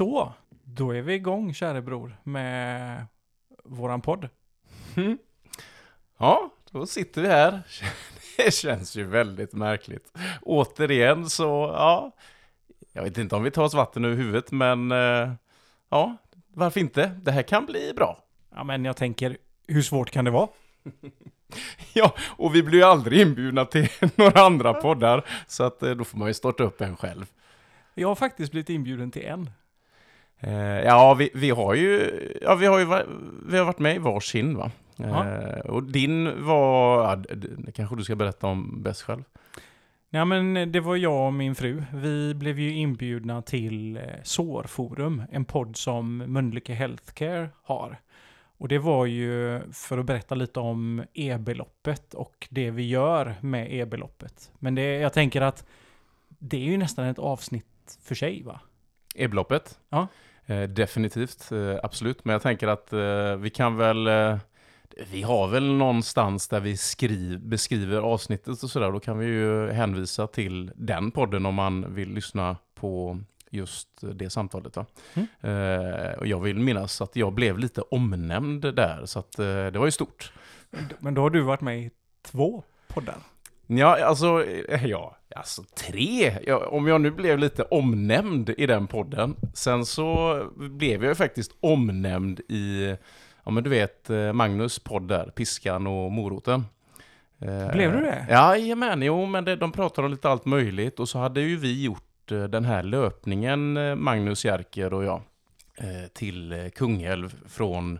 Så, då är vi igång käre bror med våran podd. Mm. Ja, då sitter vi här. Det känns ju väldigt märkligt. Återigen så, ja, jag vet inte om vi tar oss vatten över huvudet, men eh, ja, varför inte? Det här kan bli bra. Ja men jag tänker, hur svårt kan det vara? Ja, och vi blir ju aldrig inbjudna till några andra poddar, så att eh, då får man ju starta upp en själv. Jag har faktiskt blivit inbjuden till en. Eh, ja, vi, vi har ju, ja, vi har ju vi har varit med i varsin va? Eh, och din var, ja, det kanske du ska berätta om bäst själv. Ja men det var jag och min fru. Vi blev ju inbjudna till eh, Sårforum, en podd som Mölnlycke Healthcare har. Och det var ju för att berätta lite om e-beloppet och det vi gör med e-beloppet. Men det, jag tänker att det är ju nästan ett avsnitt för sig va? E-beloppet? Ja. Eh, definitivt, eh, absolut. Men jag tänker att eh, vi kan väl... Eh, vi har väl någonstans där vi skriv, beskriver avsnittet och sådär. Då kan vi ju hänvisa till den podden om man vill lyssna på just det samtalet. Va? Mm. Eh, och jag vill minnas att jag blev lite omnämnd där, så att, eh, det var ju stort. Men då har du varit med i två poddar. Ja, alltså, eh, ja, alltså tre. Ja, om jag nu blev lite omnämnd i den podden. Sen så blev jag ju faktiskt omnämnd i, ja men du vet, eh, Magnus podd där, Piskan och Moroten. Eh, Blev du det? Ja, jajamän, jo men det, de pratade om lite allt möjligt och så hade ju vi gjort den här löpningen, Magnus Jerker och jag, till Kungälv från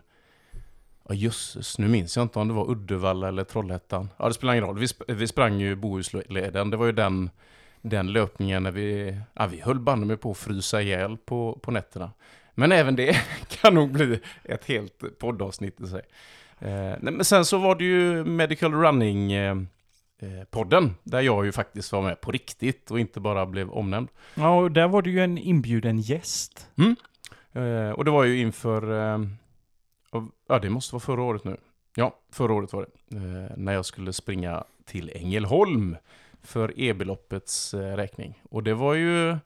Ja jösses, nu minns jag inte om det var Uddevalla eller Trollhättan. Ja, det spelar ingen roll. Vi, sp- vi sprang ju Bohusleden. Det var ju den, den löpningen när vi, ja, vi höll banne med på att frysa ihjäl på, på nätterna. Men även det kan nog bli ett helt poddavsnitt i sig. Eh, men sen så var det ju Medical Running eh, eh, podden, där jag ju faktiskt var med på riktigt och inte bara blev omnämnd. Ja, och där var du ju en inbjuden gäst. Eh, och det var ju inför, eh, ja det måste vara förra året nu. Ja, förra året var det. Eh, när jag skulle springa till Ängelholm för e-beloppets eh, räkning. Och det var ju,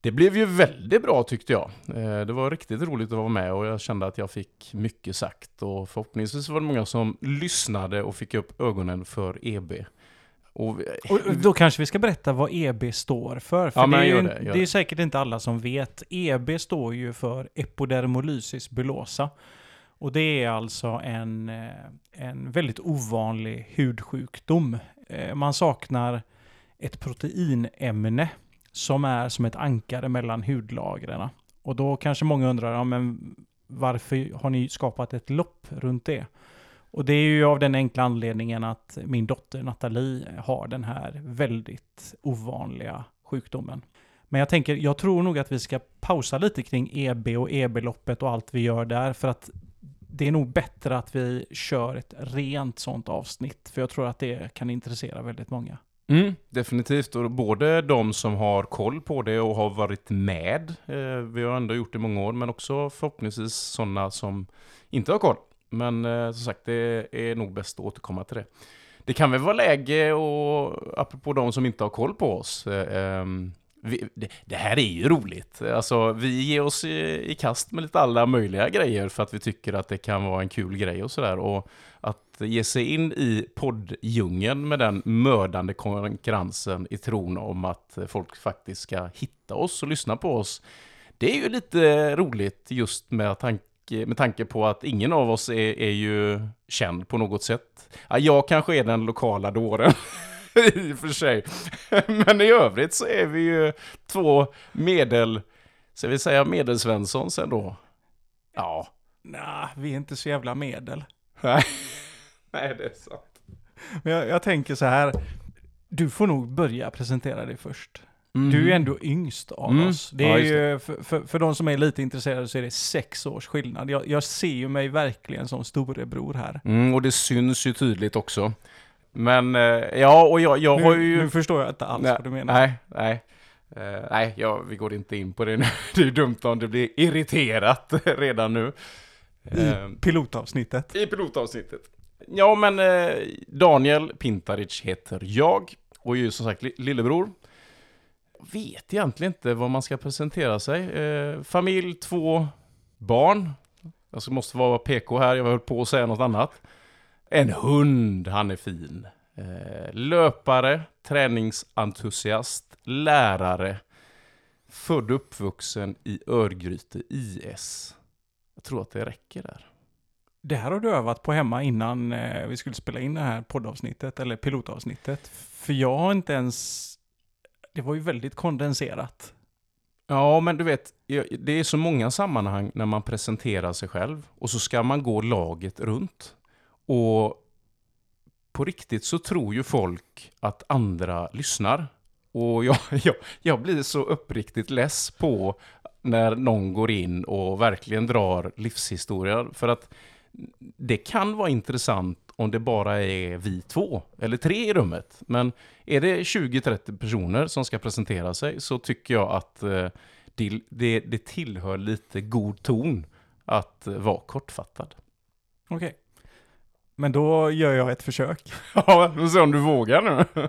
det blev ju väldigt bra tyckte jag. Eh, det var riktigt roligt att vara med och jag kände att jag fick mycket sagt. Och förhoppningsvis var det många som lyssnade och fick upp ögonen för EB. Och, Och då kanske vi ska berätta vad EB står för. För Ja, det, är ju, det, det är säkert inte alla som vet. EB står ju för epidermolysis bullosa. Och det är alltså en, eh, en väldigt ovanlig hudsjukdom. Eh, man saknar ett proteinämne som är som ett ankare mellan hudlagren. Och då kanske många undrar, ja, men varför har ni skapat ett lopp runt det? Och det är ju av den enkla anledningen att min dotter Nathalie har den här väldigt ovanliga sjukdomen. Men jag tänker, jag tror nog att vi ska pausa lite kring EB och EB-loppet och allt vi gör där, för att det är nog bättre att vi kör ett rent sånt avsnitt, för jag tror att det kan intressera väldigt många. Mm, definitivt, och både de som har koll på det och har varit med, eh, vi har ändå gjort det i många år, men också förhoppningsvis sådana som inte har koll. Men eh, som sagt, det är nog bäst att återkomma till det. Det kan väl vara läge, och apropå de som inte har koll på oss, eh, ehm, vi, det, det här är ju roligt. Alltså, vi ger oss i, i kast med lite alla möjliga grejer för att vi tycker att det kan vara en kul grej och sådär. Och att ge sig in i poddjungeln med den mördande konkurrensen i tron om att folk faktiskt ska hitta oss och lyssna på oss. Det är ju lite roligt just med tanke, med tanke på att ingen av oss är, är ju känd på något sätt. Ja, jag kanske är den lokala dåren. I och för sig. Men i övrigt så är vi ju två medel, ska vi säga medelsvenssons ändå. Ja, Nej, vi är inte så jävla medel. nej, nej det är sant. Men jag, jag tänker så här, du får nog börja presentera dig först. Mhm. Du är ändå yngst av Mm. oss. Det Ja, är just ju, för, för, för de som är lite intresserade så är det sex års skillnad. Jag, jag ser ju mig verkligen som storebror här. Mm, och det syns ju tydligt också. Men, eh, ja, och jag, jag har nu, ju... nu förstår jag inte alls nej, vad du menar. Nej, nej. Eh, nej, ja, vi går inte in på det nu. Det är dumt om det blir irriterat redan nu. Eh, Pilotavsnittet. I pilotavsnittet. Ja, men eh, Daniel Pintaric heter jag och är ju som sagt li- lillebror. vet egentligen inte vad man ska presentera sig. Familj, två barn. Jag måste vara PK här, jag höll på att säga något annat. En hund, han är fin. Eh, löpare, träningsentusiast, lärare. Född och uppvuxen i Örgryte IS. Jag tror att det räcker där. Det här har du övat på hemma innan eh, vi skulle spela in det här poddavsnittet, eller pilotavsnittet. För jag har inte ens... Det var ju väldigt kondenserat. Ja, men du vet, det är så många sammanhang när man presenterar sig själv och så ska man gå laget runt. Och på riktigt så tror ju folk att andra lyssnar. Och jag, jag, jag blir så uppriktigt less på när någon går in och verkligen drar livshistorier. För att det kan vara intressant om det bara är vi två eller tre i rummet. Men är det 20-30 personer som ska presentera sig så tycker jag att eh, det, det, det tillhör lite god ton att vara kortfattad. Okej. Okay. Men då gör jag ett försök. Ja, vi se om du vågar nu.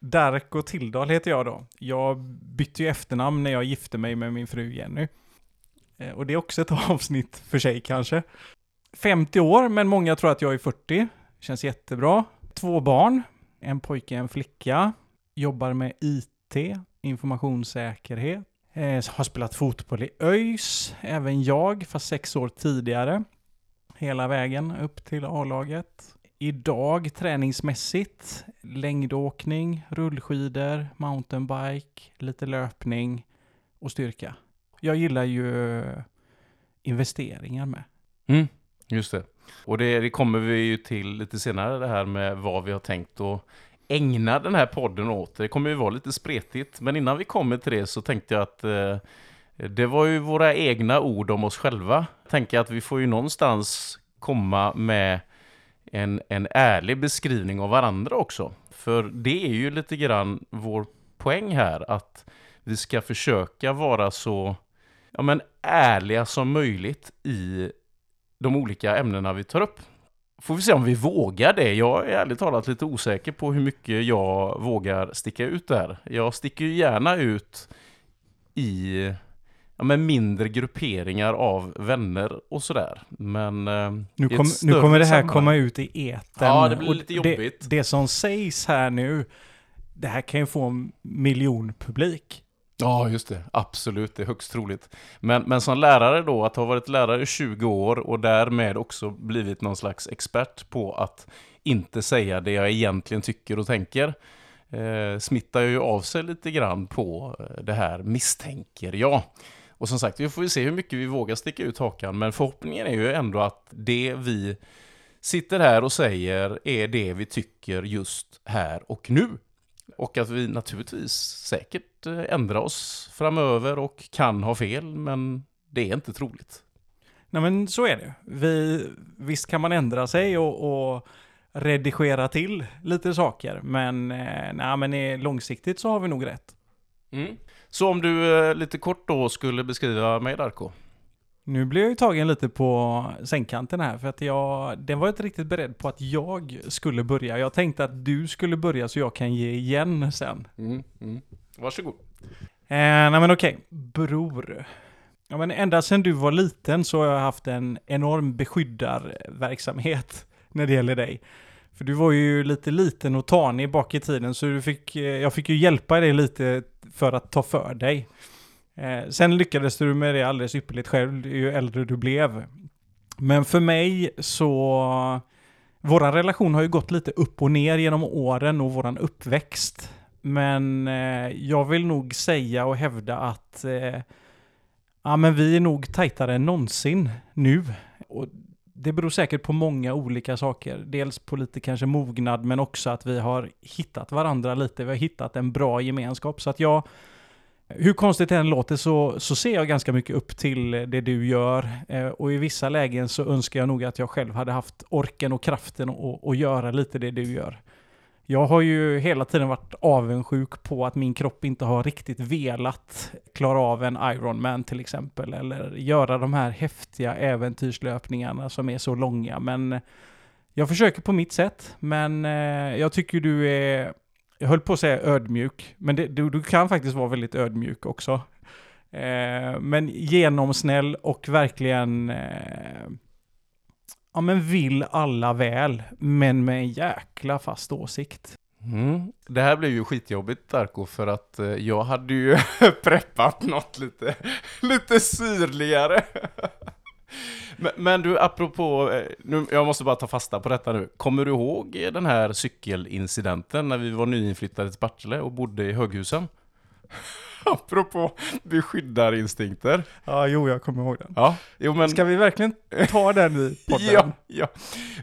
Darko Tildal heter jag då. Jag bytte ju efternamn när jag gifte mig med min fru Jenny. Eh, och det är också ett avsnitt för sig kanske. 50 år, men många tror att jag är 40. Känns jättebra. Två barn, en pojke och en flicka. Jobbar med IT, informationssäkerhet. Eh, har spelat fotboll i ÖIS, även jag, fast sex år tidigare. Hela vägen upp till A-laget. Idag träningsmässigt, längdåkning, rullskidor, mountainbike, lite löpning och styrka. Jag gillar ju investeringar med. Mm. Just det. Och det, det, kommer vi ju till lite senare, det här med vad vi har tänkt att ägna den här podden åt. Det kommer ju vara lite spretigt, men innan vi kommer till det så tänkte jag att eh, det var ju våra egna ord om oss själva. Tänker att vi får ju någonstans komma med en, en ärlig beskrivning av varandra också. För det är ju lite grann vår poäng här, att vi ska försöka vara så ja, men ärliga som möjligt i de olika ämnena vi tar upp. Får vi se om vi vågar det. Jag är ärligt talat lite osäker på hur mycket jag vågar sticka ut där. Jag sticker ju gärna ut i ja, men mindre grupperingar av vänner och sådär. Men... Eh, nu, kom, nu kommer det här sammanhang. komma ut i etern. Ja, det blir lite jobbigt. Det, det som sägs här nu, det här kan ju få en miljon publik. Ja, just det. Absolut, det är högst troligt. Men, men som lärare då, att ha varit lärare i 20 år och därmed också blivit någon slags expert på att inte säga det jag egentligen tycker och tänker, eh, smittar ju av sig lite grann på eh, det här misstänker jag. Och som sagt, vi får ju se hur mycket vi vågar sticka ut hakan, men förhoppningen är ju ändå att det vi sitter här och säger är det vi tycker just här och nu. Och att vi naturligtvis säkert eh, ändrar oss framöver och kan ha fel, men det är inte troligt. Nej men så är det. Vi, visst kan man ändra sig och, och redigera till lite saker, men, eh, nej, men långsiktigt så har vi nog rätt. Mm. Så om du eh, lite kort då skulle beskriva mig Darko? Nu blir jag ju tagen lite på sängkanten här för att jag, den var inte riktigt beredd på att jag skulle börja. Jag tänkte att du skulle börja så jag kan ge igen sen. Mm, mm. Varsågod. Eh, nej men okej, bror. Ja men ända sedan du var liten så har jag haft en enorm beskyddarverksamhet när det gäller dig. För du var ju lite liten och tanig bak i tiden så du fick, eh, jag fick ju hjälpa dig lite för att ta för dig. Eh, sen lyckades du med det alldeles ypperligt själv ju äldre du blev. Men för mig så... Våran relation har ju gått lite upp och ner genom åren och våran uppväxt. Men eh, jag vill nog säga och hävda att eh, ja, men vi är nog tajtare än någonsin nu. Och det beror säkert på många olika saker. Dels på lite kanske mognad, men också att vi har hittat varandra lite. Vi har hittat en bra gemenskap. Så att jag hur konstigt det än låter så, så ser jag ganska mycket upp till det du gör. Eh, och i vissa lägen så önskar jag nog att jag själv hade haft orken och kraften att göra lite det du gör. Jag har ju hela tiden varit avundsjuk på att min kropp inte har riktigt velat klara av en Ironman till exempel. Eller göra de här häftiga äventyrslöpningarna som är så långa. Men eh, jag försöker på mitt sätt. Men eh, jag tycker du är jag höll på att säga ödmjuk, men det, du, du kan faktiskt vara väldigt ödmjuk också. Eh, men genomsnäll och verkligen eh, ja, men vill alla väl, men med en jäkla fast åsikt. Mm. Det här blev ju skitjobbigt Darko för att eh, jag hade ju preppat något lite, lite syrligare. men, men, du, apropå, eh, nu, jag måste bara ta fasta på detta nu. Kommer du ihåg den här cykelincidenten när vi var nyinflyttade till Partille och bodde i Höghusen? Apropå beskyddarinstinkter. Ja, jo, jag kommer ihåg den. Ja, jo, men... Ska vi verkligen ta den i podden? ja, ja.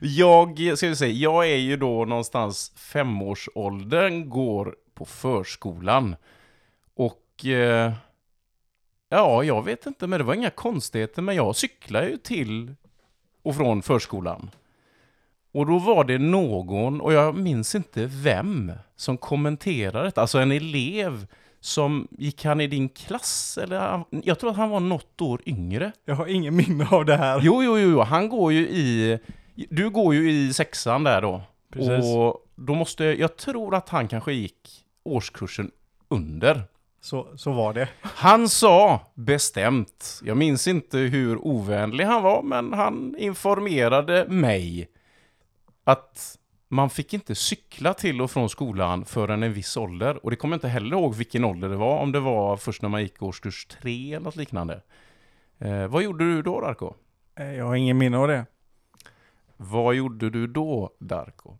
Jag, ska vi säga, jag är ju då någonstans femårsåldern, går på förskolan. Och... Eh, ja, jag vet inte, men det var inga konstigheter, men jag cyklar ju till och från förskolan. Och då var det någon, och jag minns inte vem, som kommenterade detta. Alltså en elev som, gick han i din klass? Eller, jag tror att han var något år yngre. Jag har ingen minne av det här. Jo, jo, jo, han går ju i, du går ju i sexan där då. Precis. Och då måste, jag tror att han kanske gick årskursen under. Så, så var det. Han sa bestämt, jag minns inte hur ovänlig han var, men han informerade mig att man fick inte cykla till och från skolan förrän en viss ålder. Och det kommer jag inte heller ihåg vilken ålder det var, om det var först när man gick årskurs tre eller något liknande. Eh, vad gjorde du då, Darko? Eh, jag har ingen minne av det. Vad gjorde du då, Darko?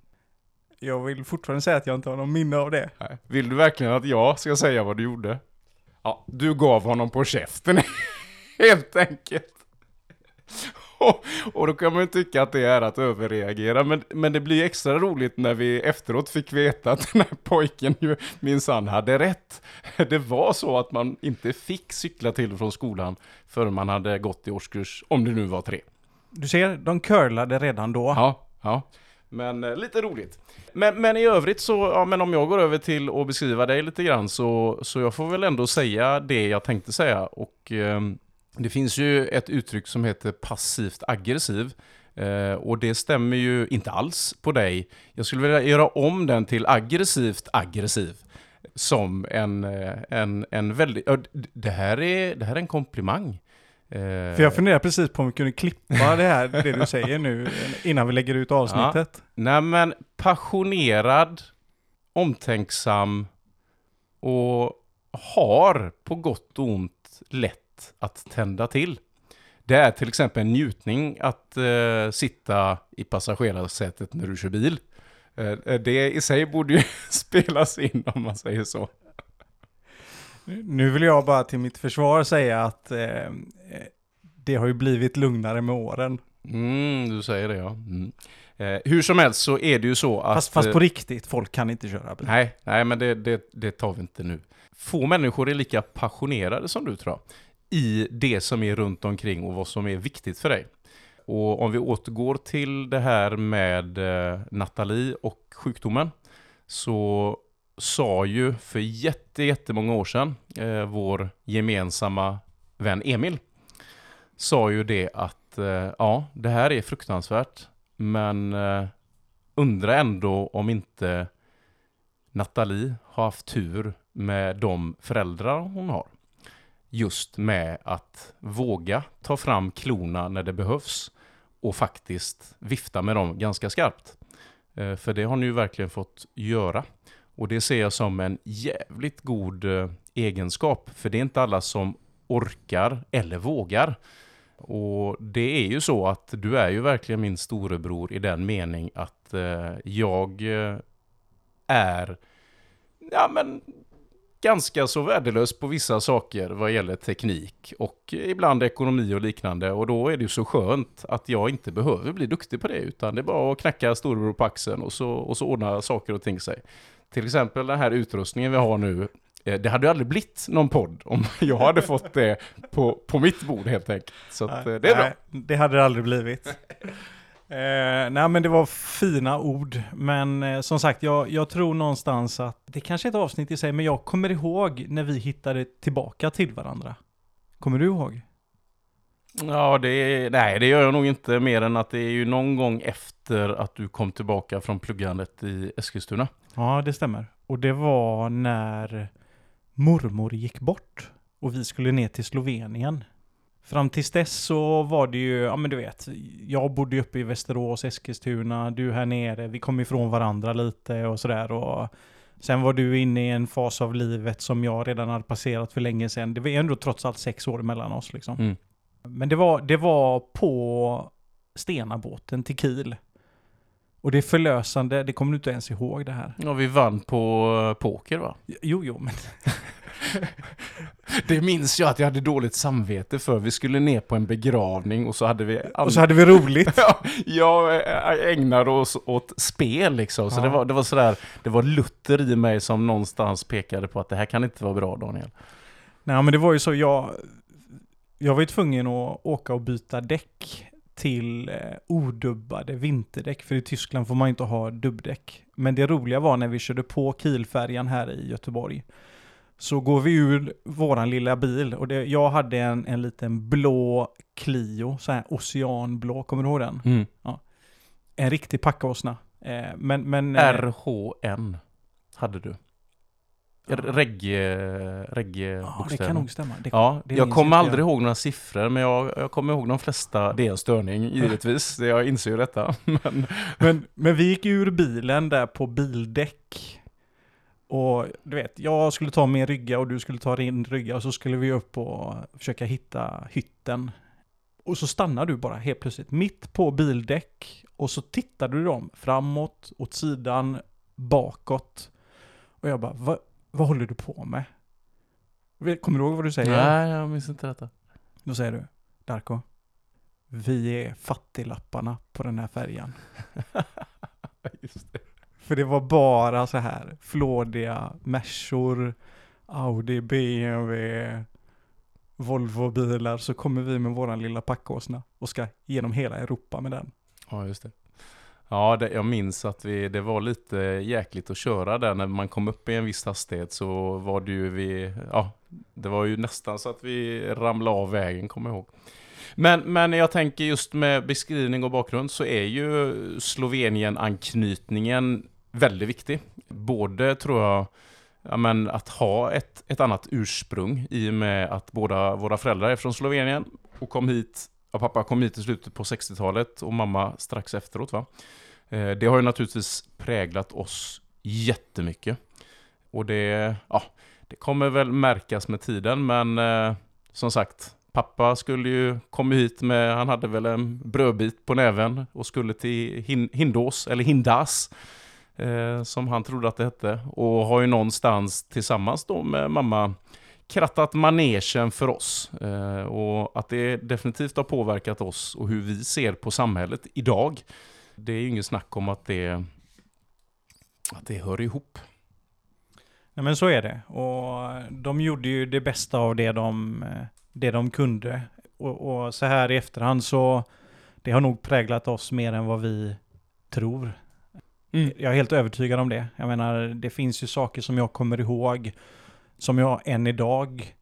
Jag vill fortfarande säga att jag inte har någon minne av det. Nej. Vill du verkligen att jag ska säga vad du gjorde? Ja, du gav honom på käften, helt enkelt. och då kan man ju tycka att det är att överreagera, men, men det blir extra roligt när vi efteråt fick veta att den här pojken ju minsann hade rätt. Det var så att man inte fick cykla till och från skolan förrän man hade gått i årskurs, om det nu var tre. Du ser, de curlade redan då. Ja, ja. Men eh, lite roligt. Men, men i övrigt så, ja men om jag går över till att beskriva dig lite grann så, så jag får väl ändå säga det jag tänkte säga och eh, det finns ju ett uttryck som heter passivt aggressiv. Eh, och det stämmer ju inte alls på dig. Jag skulle vilja göra om den till aggressivt aggressiv. Som en, eh, en, en väldigt... Det här, är, det här är en komplimang. För jag funderar precis på om vi kunde klippa det här, det du säger nu, innan vi lägger ut avsnittet. Ja. Nej men, passionerad, omtänksam och har på gott och ont lätt att tända till. Det är till exempel en njutning att eh, sitta i passagerarsätet när du kör bil. Eh, eh det i sig borde ju spelas in om man säger så. Nu vill jag bara till mitt försvar säga att eh, eh, det har ju blivit lugnare med åren. Mm, du säger det ja. Mm. Eh, hur som helst så är det ju så att... Fast, fast på riktigt, folk kan inte köra bil. Nej, nej men det, det, det tar vi inte nu. Få människor är lika passionerade som du tror i det som är runt omkring och vad som är viktigt för dig. Och om vi återgår till det här med eh, Nathalie och sjukdomen så sa ju för jätte, jättemånga år sedan eh, vår gemensamma vän Emil sa ju det att eh, ja, det här är fruktansvärt men eh, undra ändå om inte Nathalie har haft tur med de föräldrar hon har just med att våga ta fram klorna när det behövs och faktiskt vifta med dem ganska skarpt. Eh, för det har ni ju verkligen fått göra. Och det ser jag som en jävligt god eh, egenskap, för det är inte alla som orkar eller vågar. Och det är ju så att du är ju verkligen min storebror i den mening att eh, jag är ja, men ganska så värdelös på vissa saker vad gäller teknik och ibland ekonomi och liknande. Och då är det ju så skönt att jag inte behöver bli duktig på det, utan det är bara att knacka storebror på axeln och så, och så ordnar saker och ting sig. Till exempel den här utrustningen vi har nu, eh, det hade ju aldrig blivit någon podd om jag hade fått det på, på mitt bord helt enkelt. Så att, eh, det är bra. det hade det aldrig blivit. Eh, nej men det var fina ord, men eh, som sagt jag, jag tror någonstans att det kanske är ett avsnitt i sig, men jag kommer ihåg när vi hittade tillbaka till varandra. Kommer du ihåg? Ja, det nej det gör jag nog inte mer än att det är ju någon gång efter att du kom tillbaka från pluggandet i Eskilstuna. Ja, det stämmer. Och det var när mormor gick bort och vi skulle ner till Slovenien. Fram tills dess så var det ju, ja men du vet, jag bodde uppe i Västerås, Eskilstuna, du här nere, vi kom ifrån varandra lite och sådär och sen var du inne i en fas av livet som jag redan hade passerat för länge sedan. Det var ändå trots allt sex år mellan oss liksom. Mm. Men det var, det var på Stenabåten till Kiel. Och det är förlösande, det kommer du inte ens ihåg det här. Ja, vi vann på poker va? Jo, jo, men Det minns jag att jag hade dåligt samvete för. Vi skulle ner på en begravning och så hade vi... Och så hade vi roligt. Ja, jag eh, ägnade oss åt spel liksom. Så Ja. det, var, det var sådär, det var Luther i mig som någonstans pekade på att det här kan inte vara bra Daniel. Nej, men det var ju så, jag, jag var ju tvungen att åka och byta däck till eh, odubbade vinterdäck, för i Tyskland får man inte ha dubbdäck. Men det roliga var när vi körde på Kielfärjan här i Göteborg. Så går vi ur våran lilla bil och det, jag hade en, en liten blå Clio, så här oceanblå, kommer du ihåg den? Mm. En riktig packåsna. Eh, men, men... eh, RHN hade du. Ja. Regge, Ja, det kan nog stämma. Det, Ja, det jag kommer aldrig ihåg några siffror, men jag, jag kommer ihåg de flesta. Det är en störning, givetvis. Jag inser ju detta. Men, Men, men vi gick ur bilen där på bildäck. Och du vet, jag skulle ta min rygga och du skulle ta din rygga och så skulle vi upp och försöka hitta hytten. Och så stannar du bara helt plötsligt mitt på bildäck och så tittar du dem framåt, åt sidan, bakåt. Och jag bara, vad, vad håller du på med? Kommer du ihåg vad du säger? nej, jag minns inte detta. Då säger du, Darko, vi är fattiglapparna på den här färjan. Just det. För det var bara så här flådiga Mersor, Audi, BMW, Volvo-bilar. Så kommer vi med våran lilla packåsna och ska genom hela Europa med den. Ja, just det. Ja, det, jag minns att vi, det var lite jäkligt att köra där. När man kom upp i en viss hastighet så var det ju vi, ja, det var ju nästan så att vi ramlade av vägen, kommer jag ihåg. Men, men jag tänker just med beskrivning och bakgrund så är ju Slovenien-anknytningen väldigt viktig. Både tror jag, ja, men att ha ett, ett annat ursprung i och med att båda våra föräldrar är från Slovenien och kom hit, ja, pappa kom hit i slutet på 60-talet och mamma strax efteråt va. Eh, Det har ju naturligtvis präglat oss jättemycket. Och det, ja, det kommer väl märkas med tiden men eh, som sagt, pappa skulle ju komma hit med, han hade väl en brödbit på näven och skulle till Hin- Hindås, eller Hindas, eh, som han trodde att det hette. Och har ju någonstans tillsammans då med mamma krattat manegen för oss. Eh, och att det definitivt har påverkat oss och hur vi ser på samhället idag. Det är ju inget snack om att det, att det hör ihop. Nej men så är det. Och de gjorde ju det bästa av det de, det de kunde. Och, och så här i efterhand så, det har nog präglat oss mer än vad vi tror. Jag är helt övertygad om det. Jag menar, det finns ju saker som jag kommer ihåg som jag än idag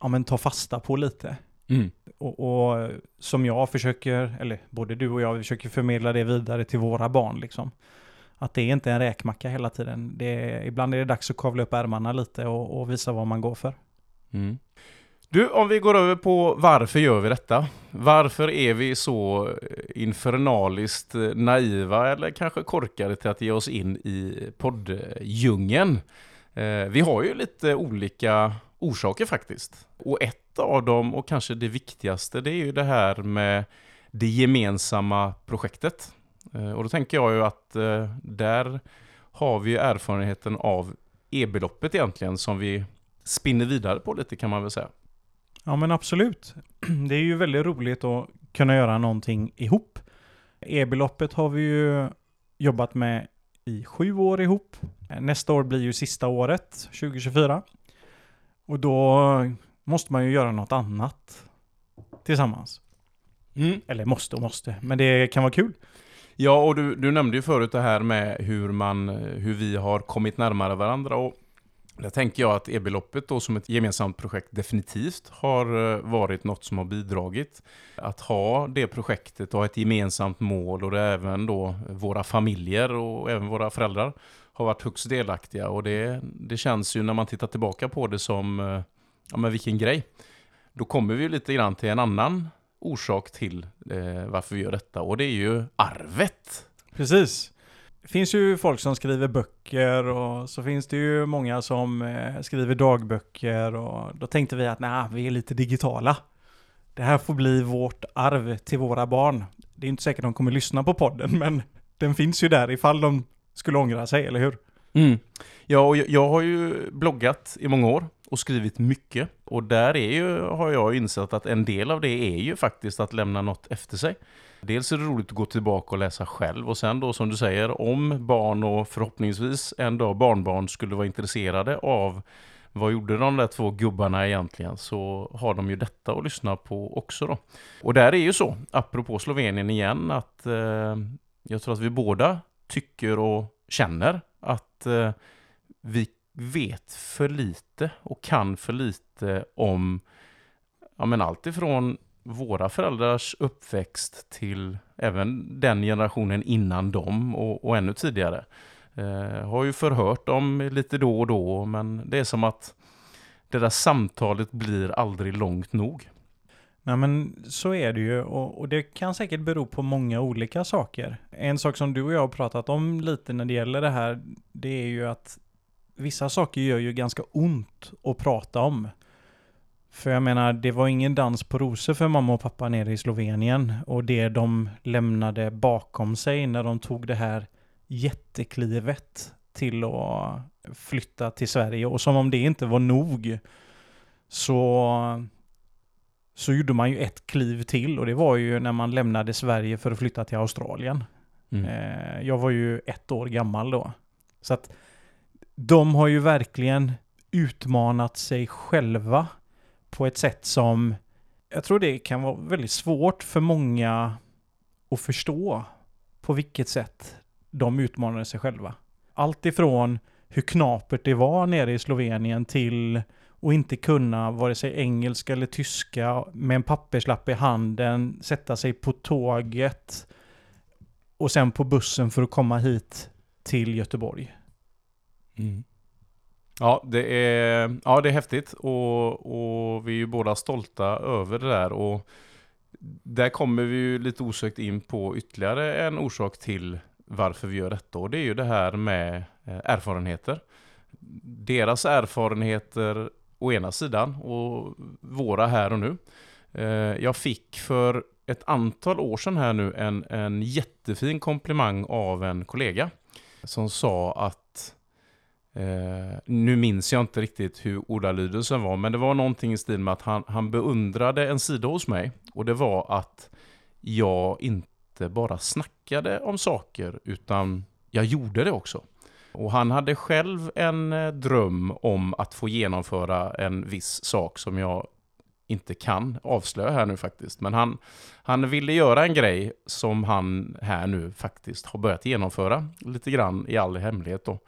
ja, men tar fasta på lite. Mm. Och, och som jag försöker, eller både du och jag, försöker förmedla det vidare till våra barn liksom. Att det är inte en räkmacka hela tiden. Det är, ibland är det dags att kavla upp ärmarna lite och, och visa vad man går för. Mm. Du, om vi går över på varför gör vi detta? Varför är vi så eh, infernaliskt eh, naiva eller kanske korkade till att ge oss in i poddjungeln? Eh, vi har ju lite olika orsaker faktiskt. Och ett av dem, och kanske det viktigaste, det är ju det här med det gemensamma projektet. Och då tänker jag ju att där har vi ju erfarenheten av e-beloppet egentligen som vi spinner vidare på lite kan man väl säga. Ja men absolut. Det är ju väldigt roligt att kunna göra någonting ihop. E-beloppet har vi ju jobbat med i sju år ihop. Nästa år blir ju sista året, 2024. Och då måste man ju göra något annat tillsammans. Eller måste och måste, men det kan vara kul. Ja, och du, du nämnde ju förut det här med hur, man, hur vi har kommit närmare varandra. Och där tänker jag att e-beloppet då som ett gemensamt projekt definitivt har eh, varit något som har bidragit. Att ha det projektet och ha ett gemensamt mål och det även då våra familjer och även våra föräldrar har varit högst delaktiga och det, det känns ju när man tittar tillbaka på det som, eh, ja men vilken grej. Då kommer vi lite grann till en annan orsak till eh, varför vi gör detta och det är ju arvet. Precis. Det finns ju folk som skriver böcker och så finns det ju många som eh, skriver dagböcker och då tänkte vi att nej, vi är lite digitala. Det här får bli vårt arv till våra barn. Det är inte säkert de kommer lyssna på podden, men den finns ju där ifall de skulle ångra sig, eller hur? Mm. Ja, och jag, jag har ju bloggat i många år och skrivit mycket. Och där är ju, har jag insett att en del av det är ju faktiskt att lämna något efter sig. Dels är det roligt att gå tillbaka och läsa själv och sen då som du säger om barn och förhoppningsvis en dag barnbarn skulle vara intresserade av vad gjorde de där två gubbarna egentligen så har de ju detta att lyssna på också då. Och där är ju så, apropå Slovenien igen, att eh, jag tror att vi båda tycker och känner att eh, vi vet för lite och kan för lite om ja, men allt ifrån våra föräldrars uppväxt till även den generationen innan dem och, och ännu tidigare. Eh, har ju förhört dem lite då och då, men det är som att det där samtalet blir aldrig långt nog. Nej men så är det ju och, och, det kan säkert bero på många olika saker. En sak som du och jag har pratat om lite när det gäller det här, det är ju att vissa saker gör ju ganska ont att prata om. För jag menar, det var ingen dans på rosor för mamma och pappa nere i Slovenien och det de lämnade bakom sig när de tog det här jätteklivet till att flytta till Sverige och som om det inte var nog så så gjorde man ju ett kliv till och det var ju när man lämnade Sverige för att flytta till Australien. Mm. Eh, jag var ju ett år gammal då. Så att de har ju verkligen utmanat sig själva på ett sätt som jag tror det kan vara väldigt svårt för många att förstå på vilket sätt de utmanade sig själva. Allt ifrån hur knapert det var nere i Slovenien till att inte kunna vare sig engelska eller tyska med en papperslapp i handen, sätta sig på tåget och sen på bussen för att komma hit till Göteborg. Mm. Ja, det är, ja, det är häftigt och, och vi är ju båda stolta över det där. Och där kommer vi ju lite osökt in på ytterligare en orsak till varför vi gör detta. Och det är ju det här med eh, erfarenheter. Deras erfarenheter å ena sidan och våra här och nu. Eh, jag fick för ett antal år sedan här nu en, en jättefin komplimang av en kollega som sa att Eh, nu minns jag inte riktigt hur ordalydelsen var, men det var någonting i stil med att han, han beundrade en sida hos mig. Och det var att jag inte bara snackade om saker, utan jag gjorde det också. Och han hade själv en eh, dröm om att få genomföra en viss sak som jag inte kan avslöja här nu faktiskt. Men han, han ville göra en grej som han här nu faktiskt har börjat genomföra lite grann i all hemlighet då.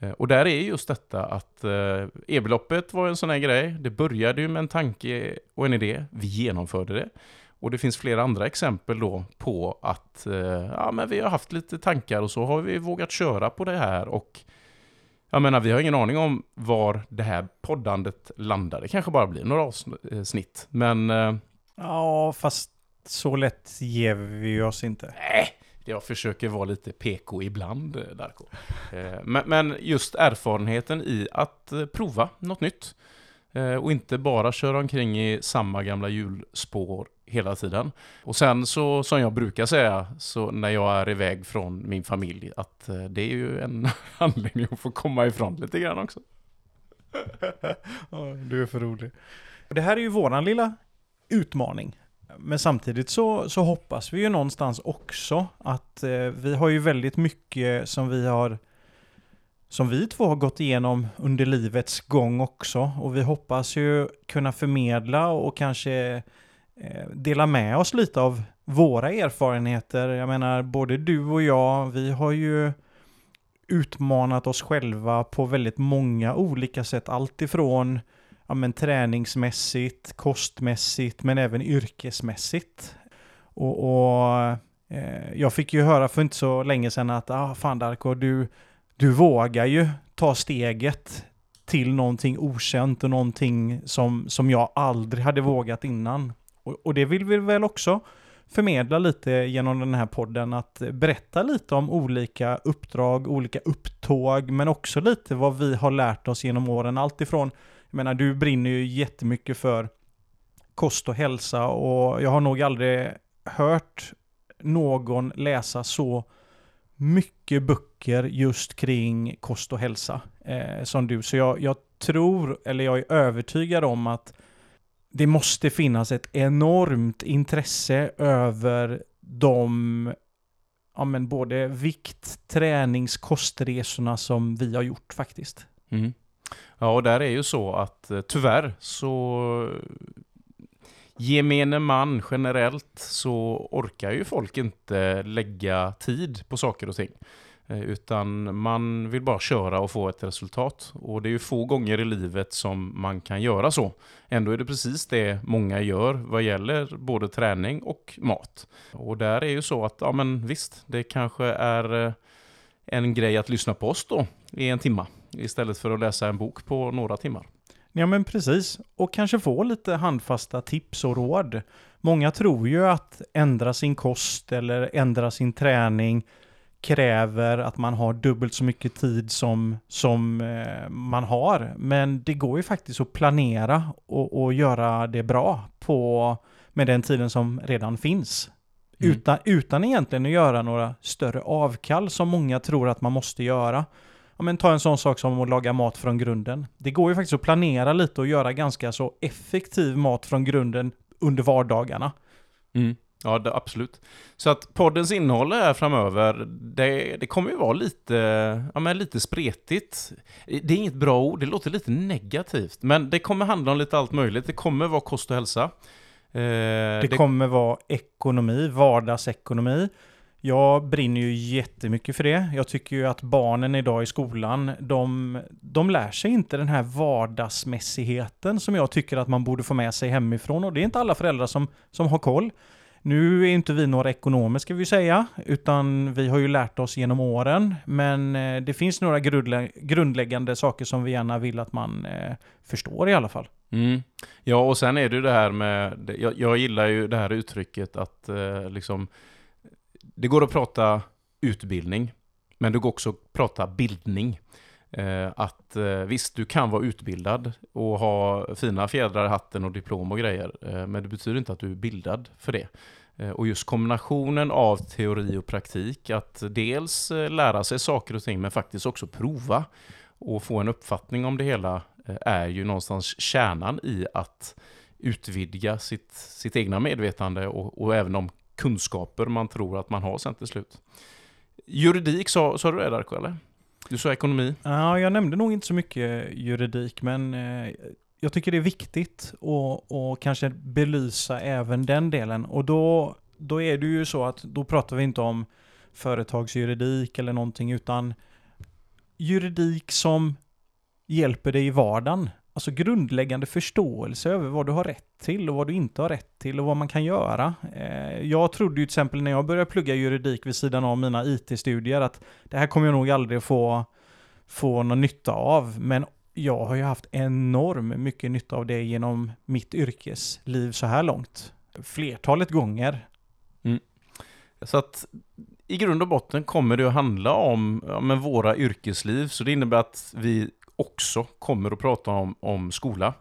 Eh, och där är just detta att eh, e-beloppet var en sån här grej. Det började ju med en tanke och en idé. Vi genomförde det. Och det finns flera andra exempel då på att eh, ja, men vi har haft lite tankar och så har vi vågat köra på det här. Och jag menar, vi har ingen aning om var det här poddandet landar. Det kanske bara blir några avsnitt. Men... Ja, fast så lätt ger vi oss inte. Nej, jag försöker vara lite PK ibland, eh, Darko. Eh, men just erfarenheten i att eh, prova något nytt. Eh, och inte bara köra omkring i samma gamla hjulspår hela tiden. Och sen så, som jag brukar säga, så när jag är iväg från min familj, att det är ju en anledning att få komma ifrån lite grann också. du är för rolig. Det här är ju våran lilla utmaning. Men samtidigt så, så hoppas vi ju någonstans också att eh, vi har ju väldigt mycket som vi har som vi två har gått igenom under livets gång också. Och vi hoppas ju kunna förmedla och kanske eh, dela med oss lite av våra erfarenheter. Jag menar, både du och jag, vi har ju utmanat oss själva på väldigt många olika sätt. Allt ifrån ja, men, träningsmässigt, kostmässigt, men även yrkesmässigt. Och, och eh, jag fick ju höra för inte så länge sedan att ah, fan Darko, du, du vågar ju ta steget till någonting okänt och någonting som, som jag aldrig hade vågat innan. Och, och det vill vi väl också förmedla lite genom den här podden, att berätta lite om olika uppdrag, olika upptåg, men också lite vad vi har lärt oss genom åren. Allt ifrån, jag menar du brinner ju jättemycket för kost och hälsa och jag har nog aldrig hört någon läsa så mycket böcker just kring kost och hälsa eh, som du. Så jag, jag tror, eller jag är övertygad om att det måste finnas ett enormt intresse över de ja, men både vikt, tränings, kostresorna som vi har gjort faktiskt. Mm. Ja, och där är ju så att eh, tyvärr så gemene man generellt så orkar ju folk inte lägga tid på saker och ting. Eh, utan man vill bara köra och få ett resultat. Och det är ju få gånger i livet som man kan göra så. Ändå är det precis det många gör vad gäller både träning och mat. Och där är ju så att, ja men visst, det kanske är eh, en grej att lyssna på oss då i en timma. Istället för att läsa en bok på några timmar. Ja men precis, och kanske få lite handfasta tips och råd. Många tror ju att ändra sin kost eller ändra sin träning kräver att man har dubbelt så mycket tid som, som eh, man har. Men det går ju faktiskt att planera och, och göra det bra på, med den tiden som redan finns. Mm. Utan, utan egentligen att göra några större avkall som många tror att man måste göra. Ja, men ta en sån sak som att laga mat från grunden. Det går ju faktiskt att planera lite och göra ganska så effektiv mat från grunden under vardagarna. Mm. Ja, det, absolut. Så att poddens innehåll här framöver, det, det kommer ju vara lite, ja, men lite spretigt. Det är inget bra ord, det låter lite negativt. Men det kommer handla om lite allt möjligt. Det kommer vara kost och hälsa. Eh, det, det kommer vara ekonomi, vardagsekonomi. Jag brinner ju jättemycket för det. Jag tycker ju att barnen idag i skolan, de, de lär sig inte den här vardagsmässigheten som jag tycker att man borde få med sig hemifrån. Och det är inte alla föräldrar som, som har koll. Nu är inte vi några ekonomer ska vi säga, utan vi har ju lärt oss genom åren. Men eh, det finns några grundläggande saker som vi gärna vill att man eh, förstår i alla fall. Mm. Ja, och sen är det ju det här med, jag, jag gillar ju det här uttrycket att eh, liksom, det går att prata utbildning, men det går också att prata bildning. Eh, att eh, visst, du kan vara utbildad och ha fina fjädrar i hatten och diplom och grejer, eh, men det betyder inte att du är bildad för det. Eh, och just kombinationen av teori och praktik, att dels eh, lära sig saker och ting men faktiskt också prova och få en uppfattning om det hela Eh, är ju någonstans kärnan i att utvidga sitt, sitt egna medvetande och, och även de kunskaper man tror att man har sen till slut. Juridik sa, sa du det Darko, eller? Du sa ekonomi? Ja, jag nämnde nog inte så mycket juridik, men eh, jag tycker det är viktigt att och kanske belysa även den delen. Och då, då är det ju så att då pratar vi inte om företagsjuridik eller någonting, utan juridik som hjälper dig i vardagen. Alltså grundläggande förståelse över vad du har rätt till och vad du inte har rätt till och vad man kan göra. Eh, jag trodde ju till exempel när jag började plugga juridik vid sidan av mina IT-studier att det här kommer jag nog aldrig få, få någon nytta av. Men jag har ju haft enormt mycket nytta av det genom mitt yrkesliv så här långt. Flertalet gånger. Mm. Så att i grund och botten kommer det att handla om ja, men våra yrkesliv, så det innebär att vi också kommer att prata om, om skola.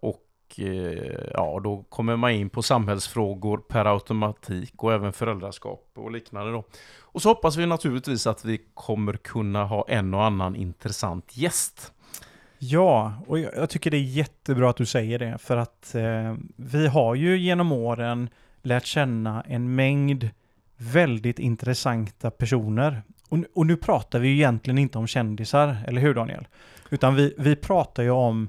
Och eh, ja, då kommer man in på samhällsfrågor per automatik och även föräldraskap och liknande då. Och så hoppas vi naturligtvis att vi kommer kunna ha en och annan intressant gäst. Ja, och jag tycker det är jättebra att du säger det, för att eh, vi har ju genom åren lärt känna en mängd väldigt intressanta personer. Och, och nu pratar vi ju egentligen inte om kändisar, eller hur Daniel? Utan vi, vi pratar ju om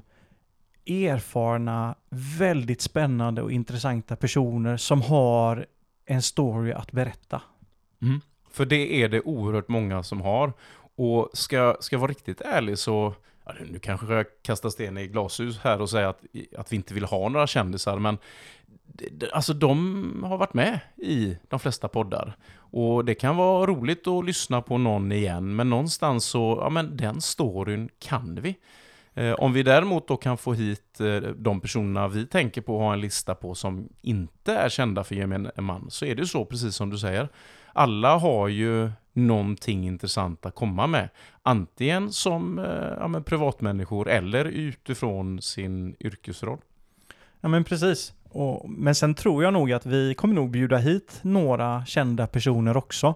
erfarna, väldigt spännande och intressanta personer som har en story att berätta. Mm. För det är det oerhört många som har. Och ska, ska jag vara riktigt ärlig så, ja, nu kanske jag kastar sten i glashus här och säger att, att vi inte vill ha några kändisar, men alltså de har varit med i de flesta poddar. Och det kan vara roligt att lyssna på någon igen, men någonstans så, ja men den storyn kan vi. Eh, om vi däremot då kan få hit eh, de personerna vi tänker på och ha en lista på som inte är kända för gemene man, så är det så precis som du säger. Alla har ju någonting intressant att komma med. Antingen som eh, ja, privatmänniskor eller utifrån sin yrkesroll. Ja men precis. Och, men sen tror jag nog att vi kommer nog bjuda hit några kända personer också.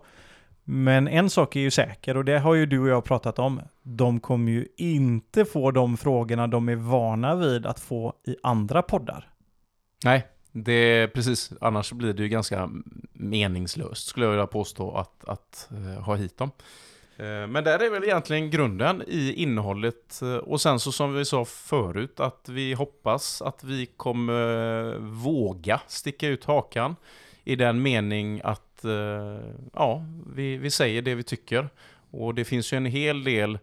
Men en sak är ju säker och det har ju du och jag pratat om. De kommer ju inte få de frågorna de är vana vid att få i andra poddar. Nej, det är precis. Annars blir det ju ganska meningslöst skulle jag vilja påstå att, att eh, ha hit dem. Eh, men där är väl egentligen grunden i innehållet. Eh, och sen så som vi sa förut att vi hoppas att vi kommer eh, våga sticka ut hakan i den mening att ja, vi, vi säger det vi tycker. Och det finns ju en hel del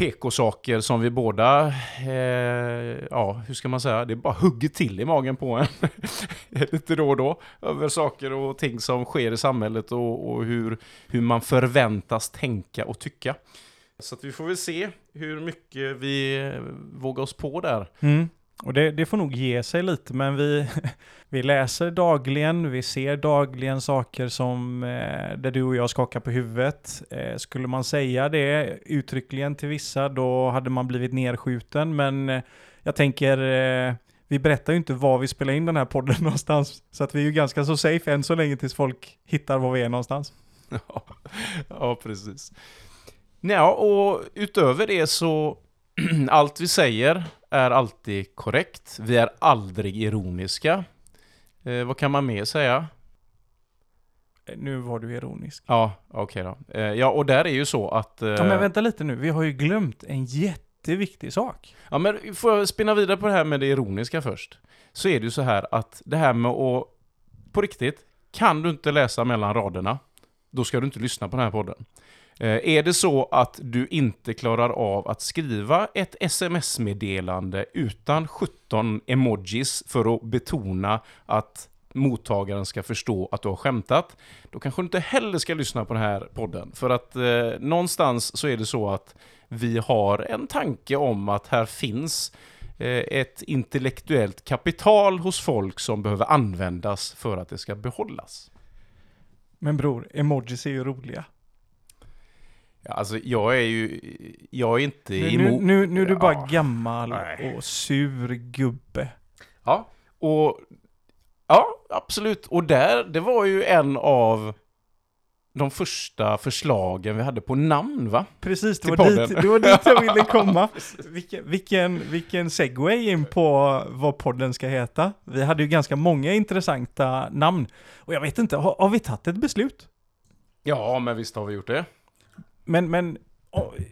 PK-saker som vi båda, eh, ja, hur ska man säga, det bara hugger till i magen på en. Lite då och då. Över saker och ting som sker i samhället och, och hur, hur man förväntas tänka och tycka. Så att vi får väl se hur mycket vi vågar oss på där. Mm. Och det, det, får nog ge sig lite, men vi, vi läser dagligen, vi ser dagligen saker som eh, där du och jag skakar på huvudet. Eh, skulle man säga det uttryckligen till vissa, då hade man blivit nerskjuten, men eh, jag tänker eh, vi berättar ju inte var vi spelar in den här podden någonstans, så att vi är ju ganska så safe än så länge tills folk hittar var vi är någonstans. Ja, ja precis. Ja, och utöver det så allt vi säger är alltid korrekt. Vi är aldrig ironiska. Eh, vad kan man mer säga? Eh, nu var du ironisk. Ja, okej okay då. Eh, ja, och där är ju så att... Eh... Ja, men vänta lite nu. Vi har ju glömt en jätteviktig sak. Ja, men får jag spinna vidare på det här med det ironiska först? Så är det ju så här att det här med att... På riktigt, kan du inte läsa mellan raderna, då ska du inte lyssna på den här podden. Eh, är det så att du inte klarar av att skriva ett sms-meddelande utan 17 emojis för att betona att mottagaren ska förstå att du har skämtat, då kanske du inte heller ska lyssna på den här podden. För att eh, någonstans så är det så att vi har en tanke om att här finns eh, ett intellektuellt kapital hos folk som behöver användas för att det ska behållas. Men bror, emojis är ju roliga. Ja, alltså jag är ju, jag är inte nu, emot... Nu, nu, nu är du bara gammal nej. och sur gubbe. Ja, och... Ja, absolut. Och där, det var ju en av de första förslagen vi hade på namn va? Precis, det, var dit, det var dit jag ville komma. vilken, vilken, vilken segway in på vad podden ska heta. Vi hade ju ganska många intressanta namn. Och jag vet inte, har, har vi tagit ett beslut? Ja, men visst har vi gjort det. Men, men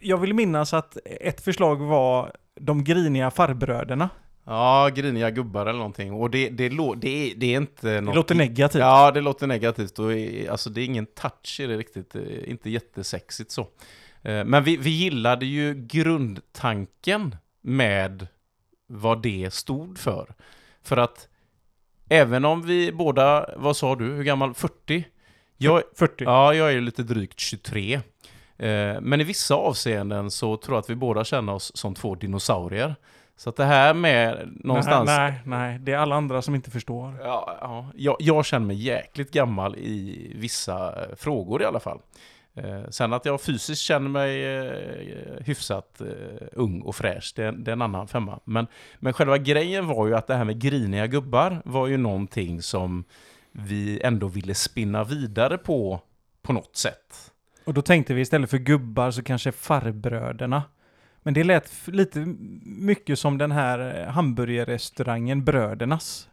jag vill minnas att ett förslag var de griniga farbröderna. Ja, griniga gubbar eller någonting. Och det, det, det, det är inte något... Det låter negativt. Ja, det låter negativt. Och alltså det är ingen touch i det riktigt. Inte jättesexigt så. Eh, men vi, vi gillade ju grundtanken med vad det stod för. För att även om vi båda, vad sa du, hur gammal? 40? Jag, 40. Ja, jag är lite drygt 23. Eh, men i vissa avseenden så tror jag att vi båda känner oss som två dinosaurier. Så att det här med någonstans... Nej, nej, nej, det är alla andra som inte förstår. Ja, ja. Jag, jag känner mig jäkligt gammal i vissa eh, frågor i alla fall. Eh, sen att jag fysiskt känner mig hyfsat ung och fräsch, det, det är en annan femma. Men, men själva grejen var ju att det här med griniga gubbar var ju någonting som vi ändå ville spinna vidare på, på något sätt. Och då tänkte vi istället för gubbar så kanske farbröderna. Men det lät lite mycket som den här eh, hamburgerrestaurangen Brödernas.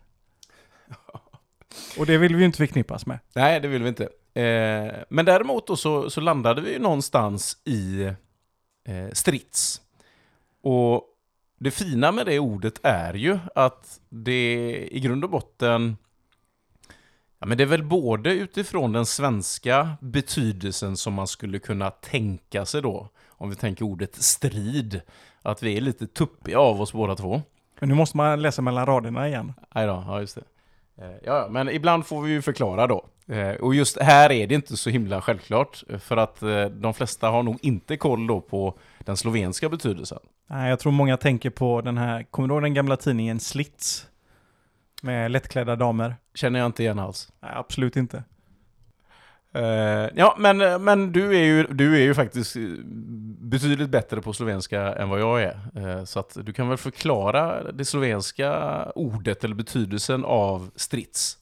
Och det vill vi ju inte förknippas med. Nej, det vill vi inte. Eh, men däremot då så, så, landade vi någonstans i eh, strids. Och det fina med det ordet är ju att det i grund och botten Ja, men det är väl både utifrån den svenska betydelsen som man skulle kunna tänka sig då, om vi tänker ordet strid, att vi är lite tuppiga av oss båda två. Men nu måste man läsa mellan raderna igen. Nej då, ja just det. Eh, Ja, men ibland får vi ju förklara då. Eh, Och just här är det inte så himla självklart, för att eh, de flesta har nog inte koll då på den slovenska betydelsen. Nej, jag tror många tänker på den här, kommer du ihåg den gamla tidningen Slits? Med lättklädda damer? Känner jag inte igen alls. Nej, absolut inte. Eh, ja, men, men du, är ju, du är ju faktiskt eh, betydligt bättre på slovenska än vad jag är. Eh, så att du kan väl förklara det slovenska ordet eller betydelsen av strids?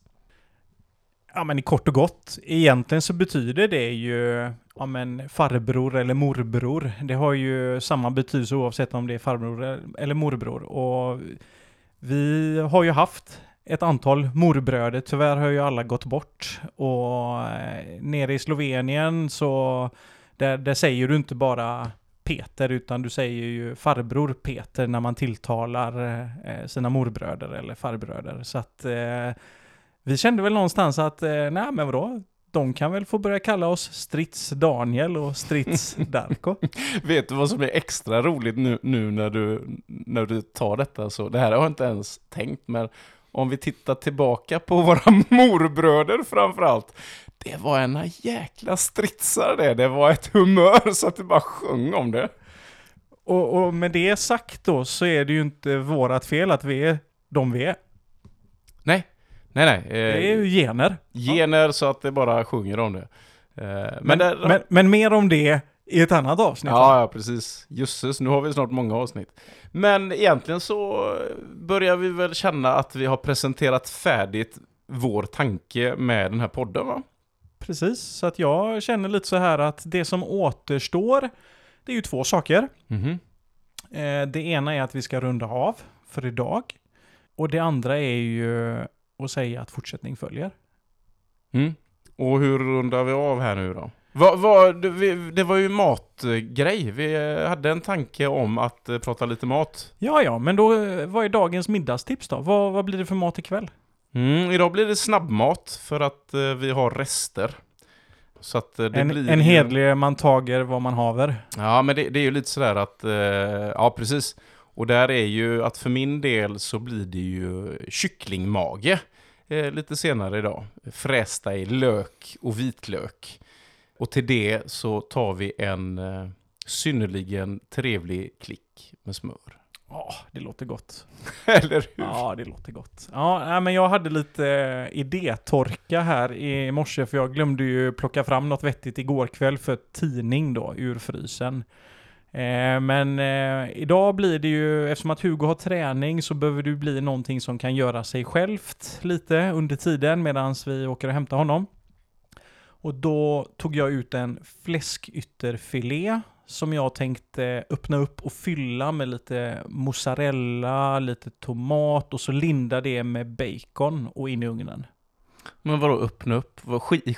Ja, men i kort och gott, egentligen så betyder det ju ja, men farbror eller morbror. Det har ju samma betydelse oavsett om det är farbror eller morbror. Och vi har ju haft ett antal morbröder, tyvärr har ju alla gått bort. Och eh, nere i Slovenien så där, där säger du inte bara Peter, utan du säger ju farbror Peter när man tilltalar eh, sina morbröder eller farbröder. Så att eh, vi kände väl någonstans att, eh, nej men vadå, de kan väl få börja kalla oss Strids Daniel och Strids Darko. Vet du vad som är extra roligt nu, nu när, du, när du tar detta? Så, det här har jag inte ens tänkt, men om vi tittar tillbaka på våra morbröder framförallt. Det var ena jäkla stridsar det. Det var ett humör så att det bara sjöng om det. och, och med det sagt då så är det ju inte vårat fel att vi är de vi är. Nej, nej, nej. Det är Eh, ju gener. gener så att det bara sjunger om det. Eh, men, Men, det, men, men mer om det i ett annat avsnitt. Ja, ja, precis. Jösses, nu har vi snart många avsnitt. Men egentligen så börjar vi väl känna att vi har presenterat färdigt vår tanke med den här podden, va? Precis, så att jag känner lite så här att det som återstår, det är ju två saker. Mhm. Eh, det ena är att vi ska runda av för idag. Och det andra är ju att säga att fortsättning följer. Mm. Och hur rundar vi av här nu då? Vad, vad, det, det var ju matgrej. Vi hade en tanke om att eh, prata lite mat. Ja, ja, men då, eh, vad är dagens middagstips då? Vad, vad blir det för mat ikväll? Mm, idag blir det snabbmat för att eh, vi har rester. Så att eh, det En, blir en hedlig man tager vad man haver. Ja, men det, det är ju lite sådär att, eh, ja precis. Och där är ju att för min del så blir det ju kycklingmage eh, lite senare idag. Frästa i lök och vitlök. Och till det så tar vi en eh, synnerligen trevlig klick med smör. Ja, det låter gott. Eller hur? Ja, det låter gott. Ja, men jag hade lite eh, idétorka här i morse för jag glömde ju plocka fram något vettigt igår kväll för tidning då, ur frysen. Eh, men eh, idag blir det ju, eftersom att Hugo har träning så behöver det ju bli någonting som kan göra sig självt lite under tiden medan vi åker och hämtar honom. Och då tog jag ut en fläskytterfilé som jag tänkte öppna upp och fylla med lite mozzarella, lite tomat och så linda det med bacon och in i ugnen. Men vadå öppna upp? Vad, sk-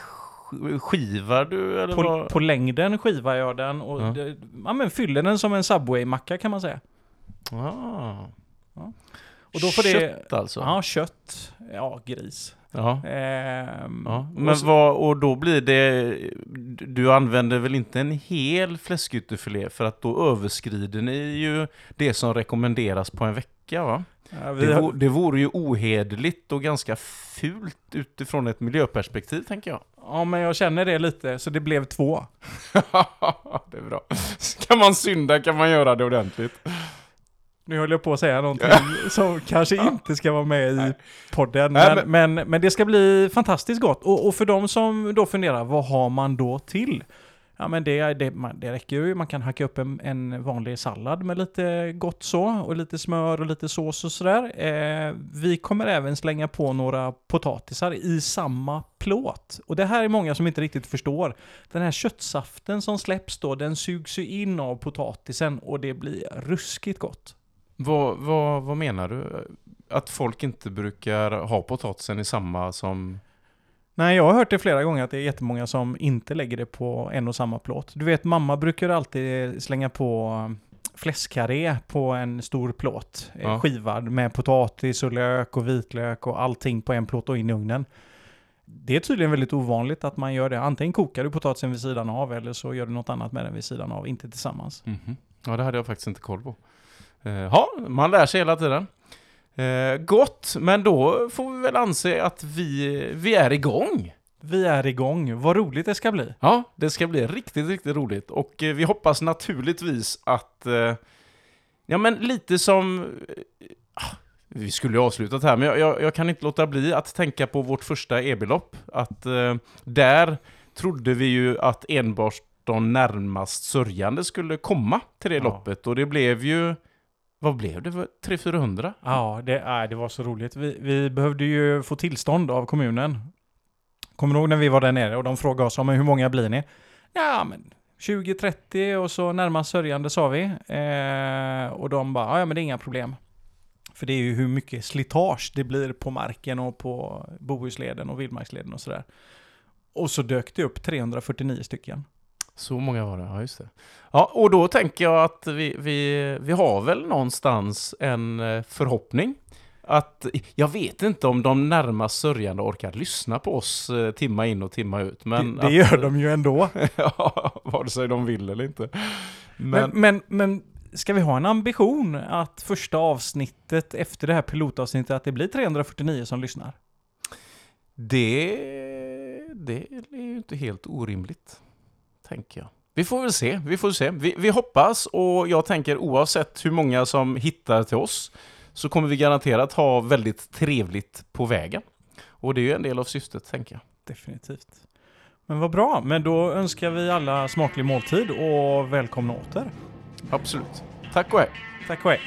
skivar du eller På, på längden skivar jag den och Ja. det, ja, men fyller den som en Subway-macka kan man säga. Ah. Och då får det- Kött alltså? Ja, kött. Ja, gris. Ja. Ehm, Ja, och men så- vad, och då blir det, du använder väl inte en hel fläskytterfilé för att då överskrider ni ju det som rekommenderas på en vecka va? ja, Det, har- vo, det vore ju ohederligt och ganska fult utifrån ett miljöperspektiv tänker jag. Ja, men jag känner det lite, så det blev två. det är bra. Kan man synda kan man göra det ordentligt. Nu höll jag på att säga någonting som kanske inte ska vara med i podden. Nej, Men, men, men det ska bli fantastiskt gott. Och, och för de som då funderar, vad har man då till? Ja men det, det, man, det räcker ju, man kan hacka upp en, en vanlig sallad med lite gott så, och lite smör och lite sås och sådär. Eh, vi kommer även slänga på några potatisar i samma plåt. Och det här är många som inte riktigt förstår. Den här köttsaften som släpps då, den sugs ju in av potatisen och det blir ruskigt gott. Vad, vad, vad menar du? Att folk inte brukar ha potatisen i samma som... Nej, jag har hört det flera gånger att det är jättemånga som inte lägger det på en och samma plåt. Du vet, mamma brukar alltid slänga på fläskkarré på en stor plåt. eh, Ja. Skivad med potatis och lök och vitlök och allting på en plåt och in i ugnen. det är tydligen väldigt ovanligt att man gör det. Antingen kokar du potatisen vid sidan av eller så gör du något annat med den vid sidan av, inte tillsammans. Mhm. Ja, det hade jag faktiskt inte koll på. Eh, Ja, man lär sig hela tiden. Eh, gott, men då får vi väl anse att vi, vi är igång. Vi är igång. Vad roligt det ska bli. Ja, det ska bli riktigt, riktigt roligt. Och eh, vi hoppas naturligtvis att... Eh, ja, men lite som... Eh, ah, vi skulle ju avslutat här, men jag, jag, jag kan inte låta bli att tänka på vårt första e-belopp. Att eh, där trodde vi ju att enbart de närmast sörjande skulle komma till det Ja. loppet. Och det blev ju... Vad blev det? 300-400? Ja, det, äh, det var så roligt. Vi, vi behövde ju få tillstånd av kommunen. Kommer du ihåg när vi var där nere och de frågade oss om hur många blir ni? Ja, men 20-30 och så närmast sörjande sa vi. Eh, och de bara, ja men det är inga problem. För det är ju hur mycket slitage det blir på marken och på Bohusleden och Vildmarksleden och sådär. Och så dök det upp 349 stycken. Så många var det, ja just det. Ja, och då tänker jag att vi, vi, vi har väl någonstans en eh, förhoppning. Att, jag vet inte om de närmast sörjande orkar lyssna på oss eh, timma in och timma ut. Men det det att- gör de ju ändå. ja, vare sig de vill eller inte. Men, Men, men, men ska vi ha en ambition att första avsnittet efter det här pilotavsnittet att det blir 349 som lyssnar? det, det är ju inte helt orimligt, tänker jag. Vi får väl se, vi får se. Vi, vi hoppas och jag tänker oavsett hur många som hittar till oss så kommer vi garanterat ha väldigt trevligt på vägen. Och det är ju en del av syftet, tänker jag. Definitivt. Men vad bra, men då önskar vi alla smaklig måltid och välkomna åter. Absolut. Tack och hej! Tack och hej.